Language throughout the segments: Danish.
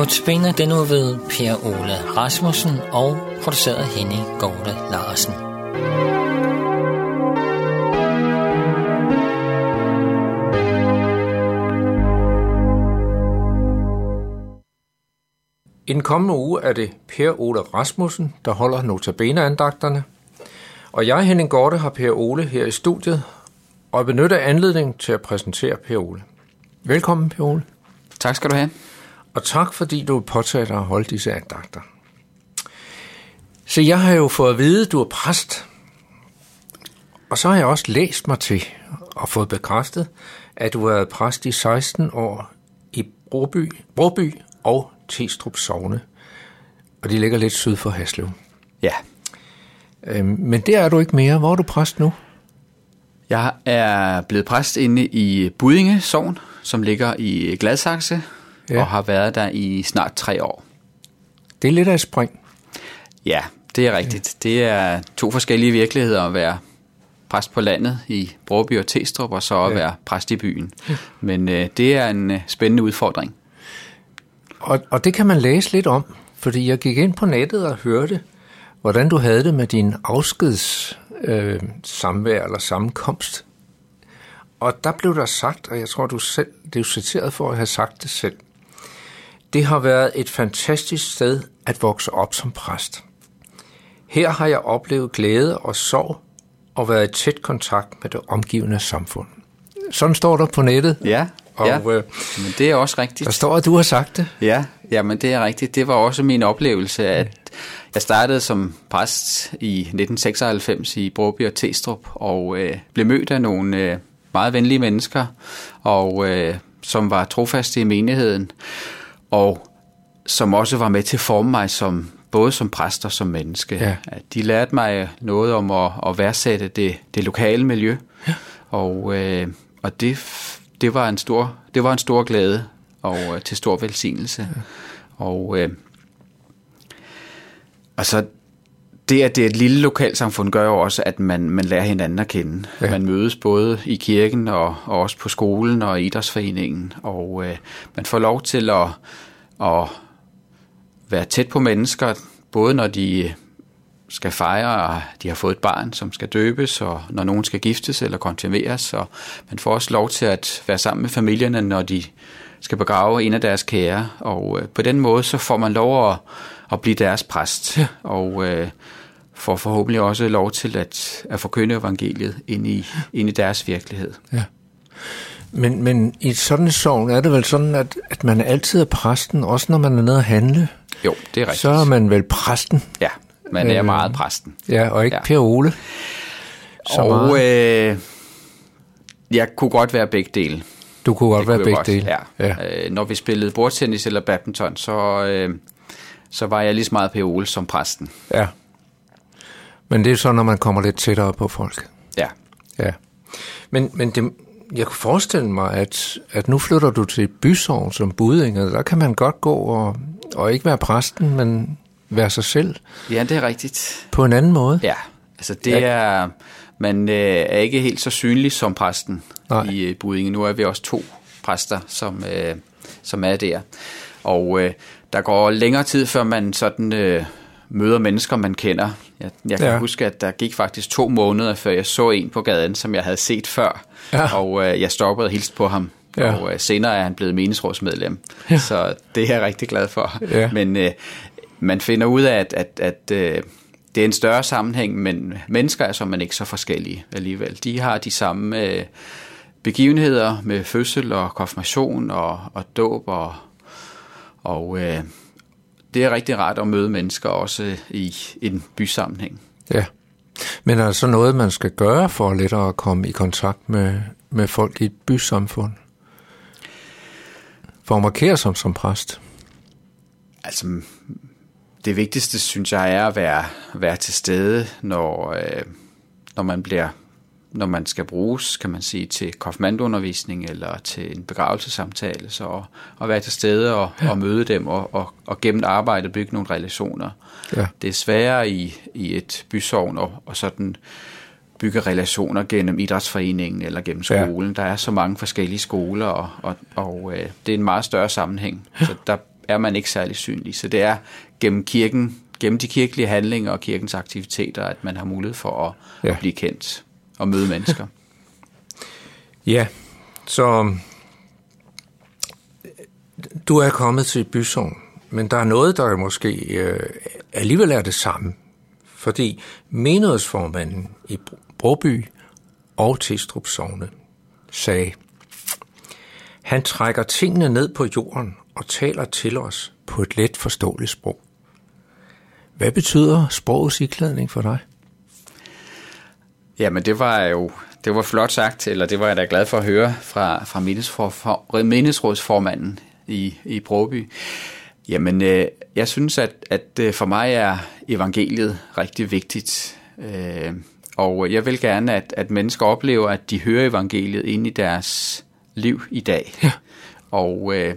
Notabene den nu ved Per Ole Rasmussen og produceret Henning Gorte Larsen. I den kommende uge er det Per Ole Rasmussen, der holder notabene-andagterne. Og jeg, Henning Gorte, har Per Ole her i studiet, og jeg benytter anledningen til at præsentere Per Ole. Velkommen, Per Ole. Tak skal du have. Og tak, fordi du påtager dig at holde disse andagter. Så jeg har jo fået at vide, at du er præst. Og så har jeg også læst mig til og fået bekræftet, at du har været præst i 16 år i Broby, Broby og Testrup Sogne. Og de ligger lidt syd for Haslev. Ja. Øhm, men der er du ikke mere. Hvor er du præst nu? Jeg er blevet præst inde i Budinge Sogn, som ligger i Gladsaxe, ja. og har været der i snart tre år. Det er lidt af et spring. Ja, det er rigtigt. Ja. Det er to forskellige virkeligheder at være præst på landet i Broby og Testrup, og så at ja. være præst i byen. Ja. Men øh, det er en øh, spændende udfordring. Og, og det kan man læse lidt om, fordi jeg gik ind på nettet og hørte, hvordan du havde det med din afskeds øh, samvær eller sammenkomst. Og der blev der sagt, og jeg tror, du selv, det er citeret for at have sagt det selv, det har været et fantastisk sted at vokse op som præst. Her har jeg oplevet glæde og sorg og været i tæt kontakt med det omgivende samfund. Sådan står der på nettet. Ja, og, ja. Øh, men det er også rigtigt. Der står, at du har sagt det. Ja, ja, men det er rigtigt. Det var også min oplevelse, at jeg startede som præst i 1996 i Broby og Testrup, og øh, blev mødt af nogle øh, meget venlige mennesker, og øh, som var trofaste i menigheden, og som også var med til at forme mig som både som præst og som menneske. Ja. De lærte mig noget om at, at værdsætte det, det lokale miljø, ja. og, øh, og det, det, var en stor, det var en stor glæde og øh, til stor velsignelse. Ja. Og, øh, og så det, at det er et lille lokalsamfund, gør jo også, at man, man lærer hinanden at kende. Ja. Man mødes både i kirken og, og også på skolen og idrætsforeningen, og øh, man får lov til at, at være tæt på mennesker, både når de skal fejre, at de har fået et barn, som skal døbes, og når nogen skal giftes eller konfirmeres, og man får også lov til at være sammen med familierne, når de skal begrave en af deres kære, og øh, på den måde så får man lov at, at blive deres præst, og øh, får forhåbentlig også lov til at, at forkynde evangeliet ind i, ind i deres virkelighed. Ja. Men, men i sådan en sovn er det vel sådan, at, at man altid er præsten, også når man er nede at handle? Jo, det er rigtigt. Så er man vel præsten? Ja, man er øh, meget præsten. Ja, og ikke ja. Per Ole? Så og øh, jeg kunne godt være begge dele. Du kunne godt det være kunne begge dele? Ja. ja. Øh, når vi spillede bordtennis eller badminton, så, øh, så var jeg lige så meget Per Ole som præsten. Ja. Men det er så, når man kommer lidt tættere på folk? Ja. Ja. Men, men det, jeg kunne forestille mig, at, at nu flytter du til bysovn som budinger. Der kan man godt gå og, og ikke være præsten, men være sig selv. Ja, det er rigtigt. På en anden måde. Ja, altså det ja. er... Man øh, er ikke helt så synlig som præsten Nej. i øh, Budinge. Nu er vi også to præster, som, øh, som er der. Og øh, der går længere tid, før man sådan øh, møder mennesker, man kender. Jeg, jeg kan ja. huske, at der gik faktisk to måneder, før jeg så en på gaden, som jeg havde set før. Ja. Og øh, jeg stoppede og hilste på ham. Ja. Og øh, senere er han blevet meningsrådsmedlem. Ja. Så det er jeg rigtig glad for. Ja. Men øh, man finder ud af, at, at, at øh, det er en større sammenhæng, men mennesker er man ikke så forskellige alligevel. De har de samme øh, begivenheder med fødsel og konfirmation og, og dåb og, og øh, det er rigtig rart at møde mennesker også i en bysammenhæng. Ja. Men er der så noget, man skal gøre for lettere at komme i kontakt med, med folk i et bysamfund? For at markere som som præst? Altså, det vigtigste, synes jeg, er at være, være til stede, når, øh, når man bliver når man skal bruges, kan man sige, til konfirmandundervisning eller til en begravelsesamtale, så at være til stede og, ja. og møde dem og, og, og gennem arbejde bygge nogle relationer. Ja. Det er sværere i, i et bysovn og, og sådan bygge relationer gennem idrætsforeningen eller gennem skolen. Ja. Der er så mange forskellige skoler, og, og, og øh, det er en meget større sammenhæng. Så der er man ikke særlig synlig. Så det er gennem kirken, gennem de kirkelige handlinger og kirkens aktiviteter, at man har mulighed for at, ja. at blive kendt og møde mennesker. ja, så øh, du er kommet til Bysund, men der er noget, der måske øh, alligevel er det samme. Fordi menighedsformanden i Broby og Testrup Sovne sagde, han trækker tingene ned på jorden og taler til os på et let forståeligt sprog. Hvad betyder sprogets iklædning for dig? Jamen det var jo det var flot sagt, eller det var jeg da glad for at høre fra, fra menighedsrådsformanden i, i Broby. Jamen, øh, jeg synes, at, at øh, for mig er evangeliet rigtig vigtigt. Øh, og jeg vil gerne, at, at mennesker oplever, at de hører evangeliet ind i deres liv i dag. Ja. Og øh,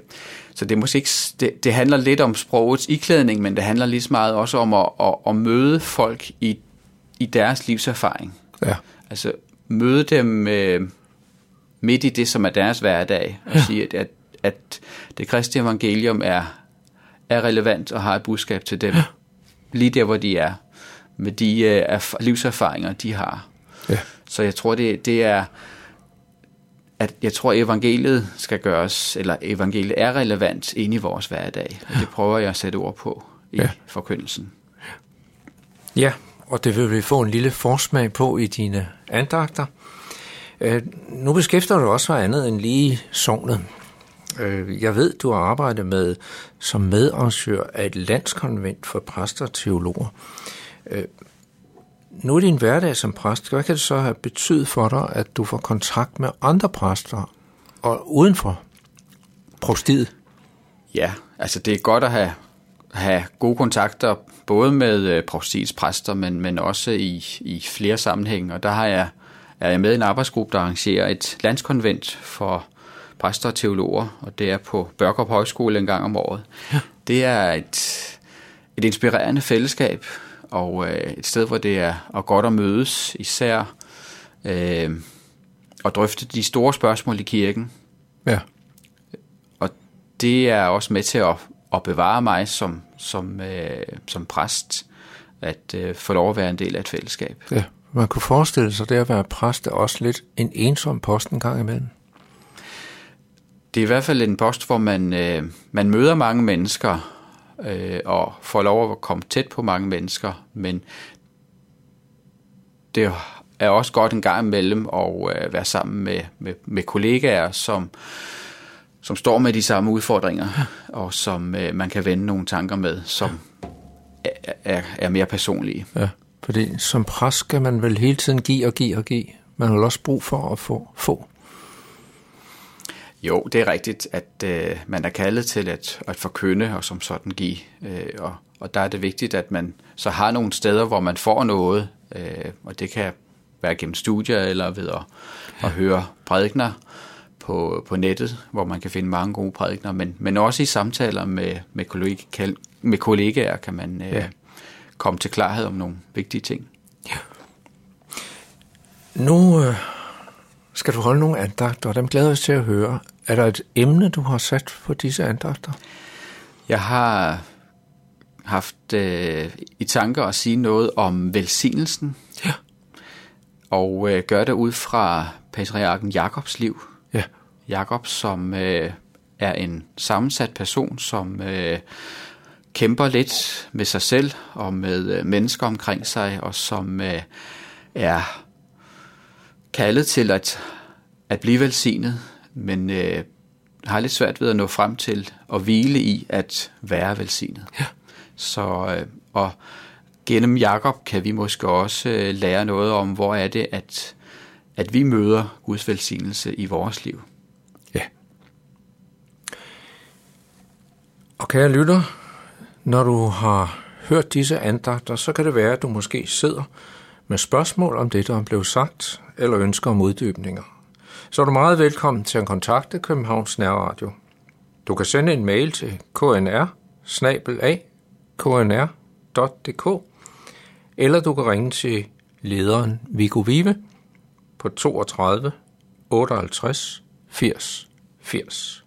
så det, måske ikke, det, det handler lidt om sprogets iklædning, men det handler lige så meget også om at, at, at møde folk i, i deres livserfaring. Ja. Altså møde dem øh, midt i det, som er deres hverdag, og ja. sige, at, at, at det kristne evangelium er, er relevant og har et budskab til dem, ja. lige der, hvor de er, med de øh, livserfaringer, de har. Ja. Så jeg tror, det, det er at jeg tror, evangeliet skal gøres, eller evangeliet er relevant ind i vores hverdag. Og det prøver jeg at sætte ord på i ja. forkyndelsen. Ja, og det vil vi få en lille forsmag på i dine andagter. Øh, nu beskæftiger du også for andet end lige sognet. Øh, jeg ved, du har arbejdet med som medarrangør af et landskonvent for præster og teologer. Øh, nu er din hverdag som præst, hvad kan det så have betydet for dig, at du får kontakt med andre præster og uden for prostiet? Ja, altså det er godt at have, have gode kontakter, både med øh, præster, men, men også i, i flere sammenhænge. Og der har jeg, er jeg med i en arbejdsgruppe, der arrangerer et landskonvent for præster og teologer, og det er på Børkop Højskole en gang om året. Ja. Det er et, et inspirerende fællesskab, og øh, et sted, hvor det er og godt at mødes, især øh, og drøfte de store spørgsmål i kirken. Ja. Og det er også med til at, at bevare mig som, som, øh, som præst, at øh, få lov at være en del af et fællesskab. Ja, man kunne forestille sig, det at være præst er også lidt en ensom post en gang imellem. Det er i hvert fald en post, hvor man, øh, man møder mange mennesker, øh, og får lov at komme tæt på mange mennesker, men det er også godt en gang imellem at øh, være sammen med, med, med kollegaer, som, som står med de samme udfordringer, og som øh, man kan vende nogle tanker med, som er, er, er mere personlige. Ja, fordi som præst skal man vel hele tiden give og give og give. Man har også brug for at få. få. Jo, det er rigtigt, at øh, man er kaldet til at, at forkynde og som sådan give. Øh, og, og der er det vigtigt, at man så har nogle steder, hvor man får noget, øh, og det kan være gennem studier eller ved at, at høre prædikner på, på nettet, hvor man kan finde mange gode prædikner, men, men også i samtaler med, med, kollega, med kollegaer kan man øh, ja. komme til klarhed om nogle vigtige ting. Ja. Nu øh, skal du holde nogle andagter, og dem glæder jeg til at høre. Er der et emne, du har sat på disse andagter? Jeg har haft øh, i tanker at sige noget om velsignelsen. Ja. Og øh, gør det ud fra patriarken Jakobs liv. Ja. Jakob, som øh, er en sammensat person, som øh, kæmper lidt med sig selv og med øh, mennesker omkring sig, og som øh, er kaldet til at, at blive velsignet men øh, har lidt svært ved at nå frem til at hvile i at være velsignet. Ja. Så øh, og gennem Jakob kan vi måske også øh, lære noget om, hvor er det, at, at vi møder Guds velsignelse i vores liv. Ja. Og kære lytter, når du har hørt disse andagter, så kan det være, at du måske sidder med spørgsmål om det, der er blevet sagt, eller ønsker om uddybninger så er du meget velkommen til at kontakte Københavns Nærradio. Du kan sende en mail til knr knr.dk eller du kan ringe til lederen Viggo Vive på 32 58 80 80.